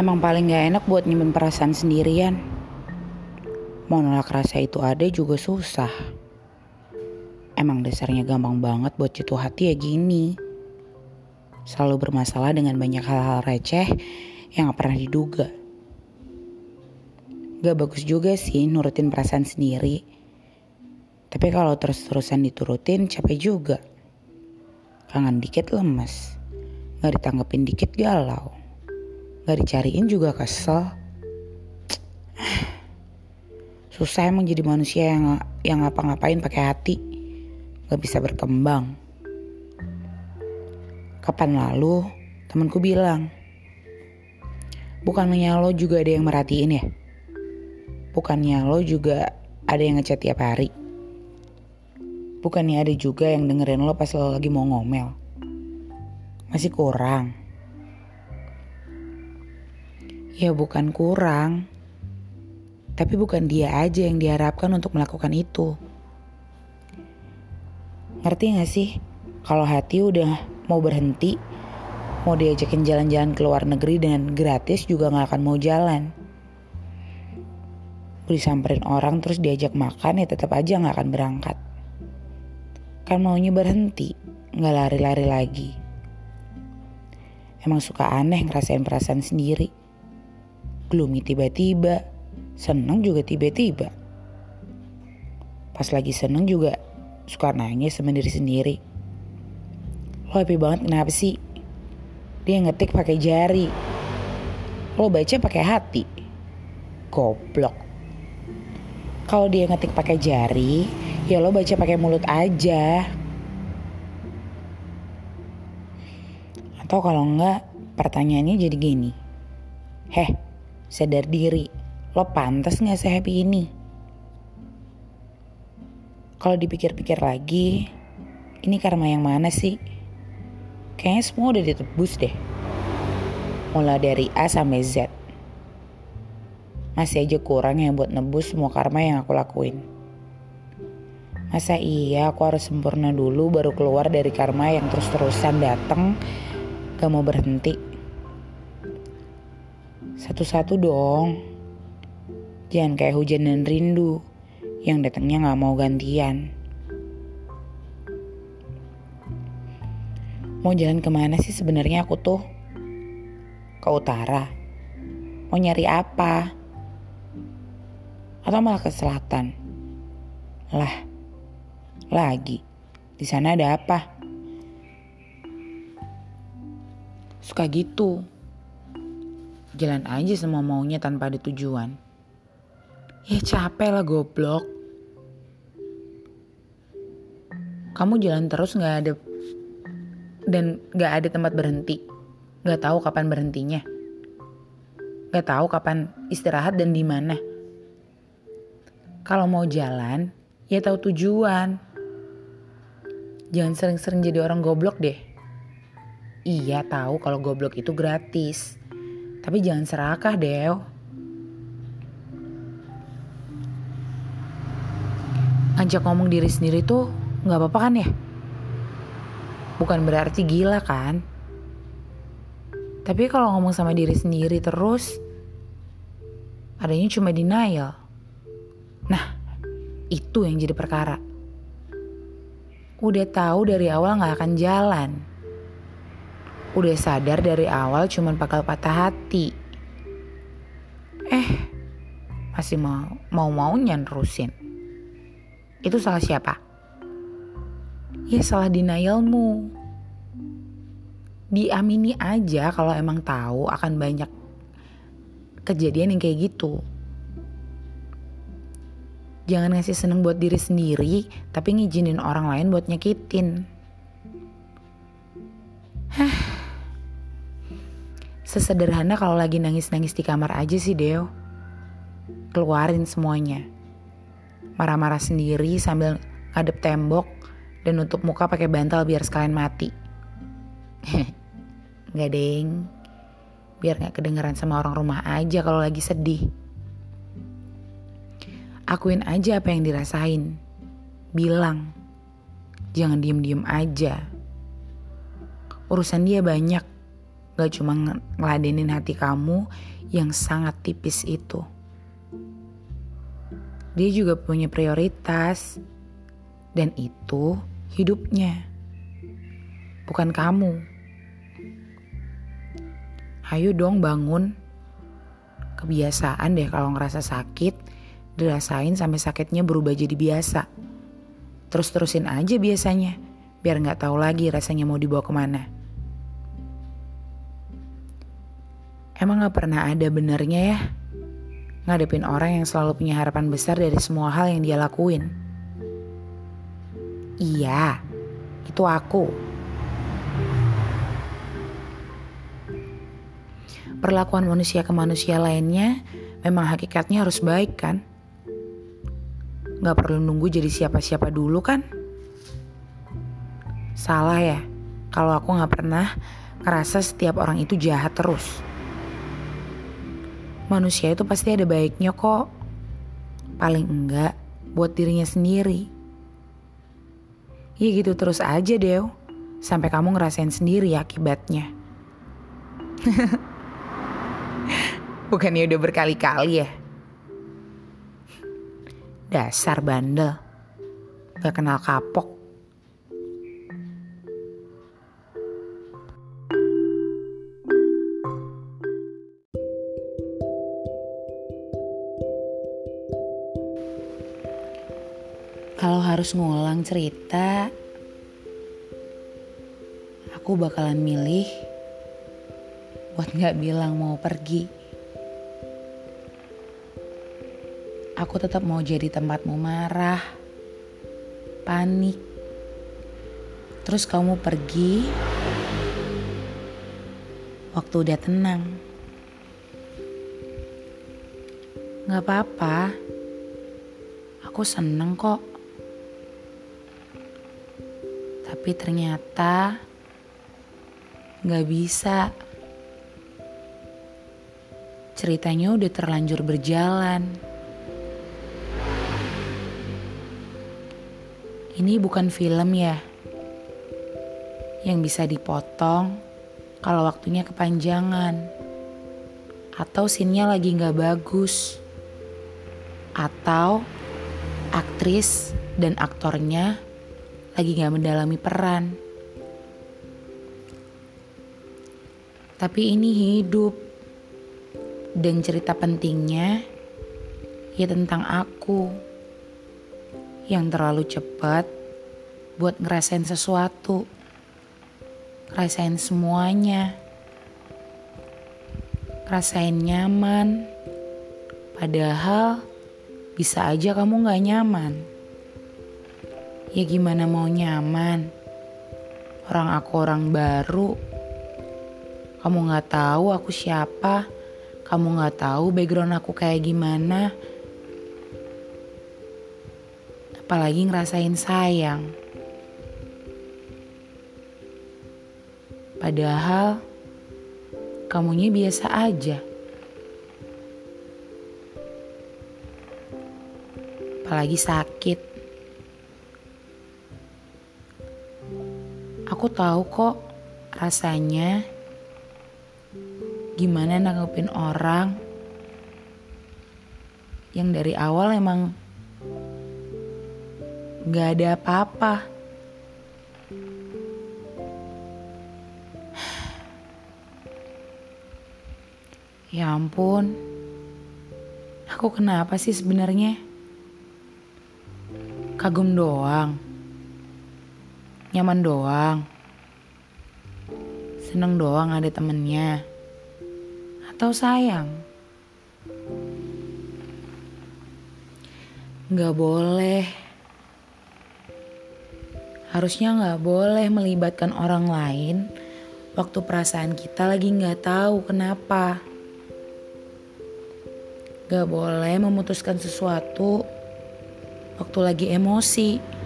Emang paling gak enak buat nyimpen perasaan sendirian. Mau nolak rasa itu ada juga susah. Emang dasarnya gampang banget buat jatuh hati ya gini. Selalu bermasalah dengan banyak hal-hal receh yang gak pernah diduga. Gak bagus juga sih nurutin perasaan sendiri. Tapi kalau terus-terusan diturutin capek juga. Kangen dikit lemes. Gak ditanggepin dikit galau. Gak dicariin juga kesel. Susah emang jadi manusia yang yang ngapa-ngapain pakai hati. Gak bisa berkembang. Kapan lalu temanku bilang, bukannya lo juga ada yang merhatiin ya? Bukannya lo juga ada yang ngechat tiap hari? Bukannya ada juga yang dengerin lo pas lo lagi mau ngomel? Masih kurang. Ya bukan kurang. Tapi bukan dia aja yang diharapkan untuk melakukan itu. Ngerti gak sih? Kalau hati udah mau berhenti, mau diajakin jalan-jalan ke luar negeri dengan gratis juga gak akan mau jalan. Disamperin orang terus diajak makan ya tetap aja gak akan berangkat. Kan maunya berhenti, gak lari-lari lagi. Emang suka aneh ngerasain perasaan sendiri gloomy tiba-tiba, seneng juga tiba-tiba. Pas lagi seneng juga suka nangis sama diri sendiri. Lo happy banget kenapa sih? Dia ngetik pakai jari. Lo baca pakai hati. Goblok. Kalau dia ngetik pakai jari, ya lo baca pakai mulut aja. Atau kalau enggak, pertanyaannya jadi gini. Heh, sadar diri. Lo pantas gak sehappy ini? Kalau dipikir-pikir lagi, ini karma yang mana sih? Kayaknya semua udah ditebus deh. Mulai dari A sampai Z. Masih aja kurang yang buat nebus semua karma yang aku lakuin. Masa iya aku harus sempurna dulu baru keluar dari karma yang terus-terusan datang gak mau berhenti. Satu-satu dong. Jangan kayak hujan dan rindu yang datangnya gak mau gantian. Mau jalan ke mana sih sebenarnya aku tuh? Ke utara. Mau nyari apa? Atau malah ke selatan? Lah, lagi. Di sana ada apa? Suka gitu. Jalan aja semua maunya tanpa ada tujuan. Ya capek lah goblok. Kamu jalan terus gak ada dan gak ada tempat berhenti. Gak tahu kapan berhentinya. Gak tahu kapan istirahat dan di mana. Kalau mau jalan, ya tahu tujuan. Jangan sering-sering jadi orang goblok deh. Iya tahu kalau goblok itu gratis. Tapi jangan serakah, Deo. Ngajak ngomong diri sendiri tuh nggak apa-apa kan ya? Bukan berarti gila kan? Tapi kalau ngomong sama diri sendiri terus, adanya cuma denial. Nah, itu yang jadi perkara. Udah tahu dari awal gak akan jalan. Udah sadar dari awal cuma bakal patah hati. Eh, masih mau mau maunya nerusin. Itu salah siapa? Ya salah denialmu. Diamini aja kalau emang tahu akan banyak kejadian yang kayak gitu. Jangan ngasih seneng buat diri sendiri, tapi ngizinin orang lain buat nyakitin. Hah. Sesederhana kalau lagi nangis-nangis di kamar aja sih, Deo. Keluarin semuanya. Marah-marah sendiri sambil ngadep tembok dan nutup muka pakai bantal biar sekalian mati. Gak deng. Biar gak kedengeran sama orang rumah aja kalau lagi sedih. Akuin aja apa yang dirasain. Bilang. Jangan diem-diem aja. Urusan dia banyak. Gak cuma ngeladenin hati kamu yang sangat tipis itu. Dia juga punya prioritas. Dan itu hidupnya. Bukan kamu. Ayo dong bangun. Kebiasaan deh kalau ngerasa sakit, dirasain sampai sakitnya berubah jadi biasa. Terus-terusin aja biasanya, biar nggak tahu lagi rasanya mau dibawa ke mana. Emang gak pernah ada benernya ya ngadepin orang yang selalu punya harapan besar dari semua hal yang dia lakuin. Iya, itu aku. Perlakuan manusia ke manusia lainnya memang hakikatnya harus baik kan? Gak perlu nunggu jadi siapa-siapa dulu kan? Salah ya, kalau aku gak pernah ngerasa setiap orang itu jahat terus manusia itu pasti ada baiknya kok. Paling enggak buat dirinya sendiri. Ya gitu terus aja Dew. Sampai kamu ngerasain sendiri akibatnya. Bukannya udah berkali-kali ya? Dasar bandel. Gak kenal kapok. Harus ngulang cerita, aku bakalan milih buat gak bilang mau pergi. Aku tetap mau jadi tempatmu marah, panik. Terus kamu pergi waktu udah tenang. Gak apa-apa, aku seneng kok Tapi ternyata gak bisa. Ceritanya udah terlanjur berjalan. Ini bukan film ya, yang bisa dipotong kalau waktunya kepanjangan, atau sinnya lagi gak bagus, atau aktris dan aktornya lagi gak mendalami peran. Tapi ini hidup. Dan cerita pentingnya ya tentang aku. Yang terlalu cepat buat ngerasain sesuatu. Ngerasain semuanya. Rasain nyaman. Padahal bisa aja kamu gak nyaman. Ya gimana mau nyaman? Orang aku orang baru. Kamu gak tahu aku siapa. Kamu gak tahu background aku kayak gimana. Apalagi ngerasain sayang. Padahal kamunya biasa aja. Apalagi sakit. Aku tahu kok rasanya gimana nanggepin orang yang dari awal emang gak ada apa-apa. Ya ampun, aku kenapa sih sebenarnya? Kagum doang nyaman doang. Seneng doang ada temennya. Atau sayang. Gak boleh. Harusnya gak boleh melibatkan orang lain waktu perasaan kita lagi gak tahu kenapa. Gak boleh memutuskan sesuatu waktu lagi emosi.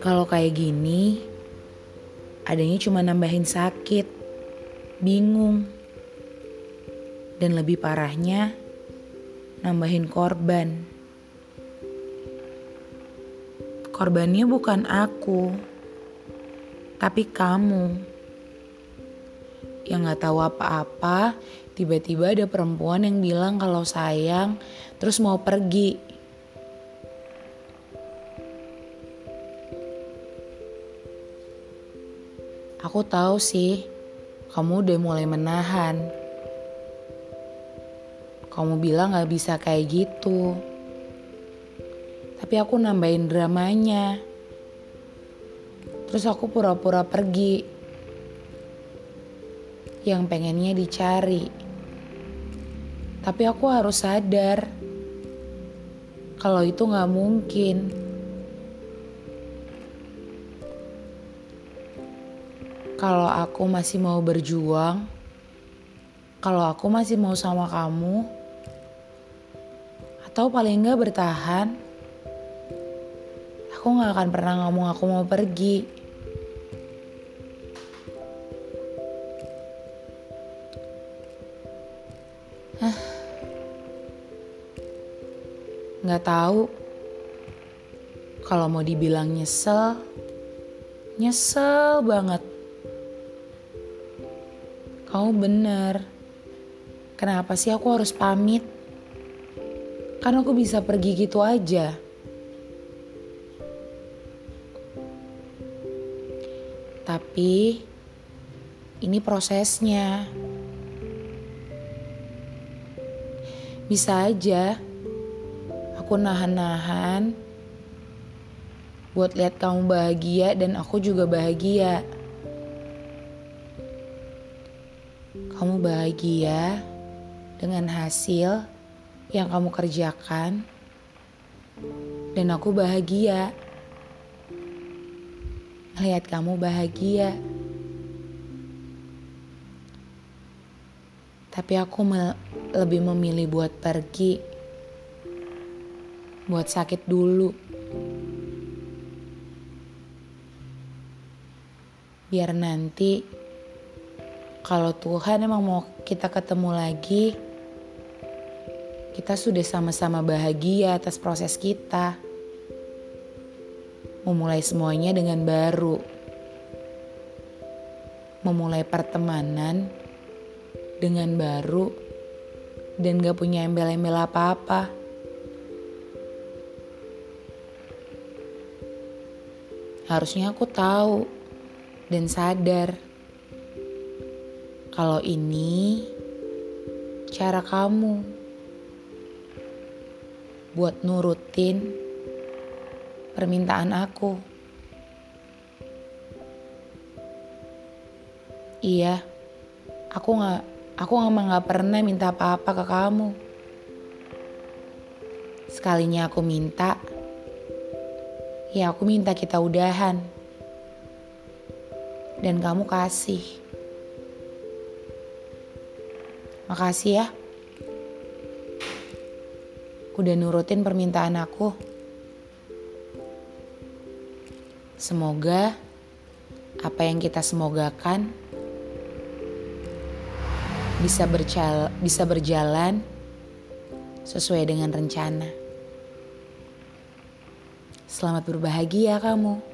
Kalau kayak gini, adanya cuma nambahin sakit, bingung, dan lebih parahnya, nambahin korban. Korbannya bukan aku, Tapi kamu yang gak tahu apa-apa, tiba-tiba ada perempuan yang bilang kalau sayang, terus mau pergi. Aku tahu sih, kamu udah mulai menahan. Kamu bilang gak bisa kayak gitu. Tapi aku nambahin dramanya. Terus aku pura-pura pergi. Yang pengennya dicari. Tapi aku harus sadar. Kalau itu gak mungkin. Kalau aku masih mau berjuang, kalau aku masih mau sama kamu, atau paling nggak bertahan, aku nggak akan pernah ngomong aku mau pergi. Nggak tahu. Kalau mau dibilang nyesel, nyesel banget. Kamu bener. Kenapa sih aku harus pamit? Kan aku bisa pergi gitu aja. Tapi ini prosesnya. Bisa aja aku nahan-nahan buat lihat kamu bahagia dan aku juga bahagia. Kamu bahagia dengan hasil yang kamu kerjakan, dan aku bahagia melihat kamu bahagia. Tapi aku me lebih memilih buat pergi, buat sakit dulu. Biar nanti kalau Tuhan emang mau kita ketemu lagi, kita sudah sama-sama bahagia atas proses kita. Memulai semuanya dengan baru. Memulai pertemanan dengan baru dan gak punya embel-embel apa-apa. Harusnya aku tahu dan sadar kalau ini cara kamu buat nurutin permintaan aku. Iya, aku nggak, aku emang nggak pernah minta apa-apa ke kamu. Sekalinya aku minta, ya aku minta kita udahan. Dan kamu kasih. Makasih ya. Udah nurutin permintaan aku. Semoga apa yang kita semogakan bisa berjalan, bisa berjalan sesuai dengan rencana. Selamat berbahagia kamu.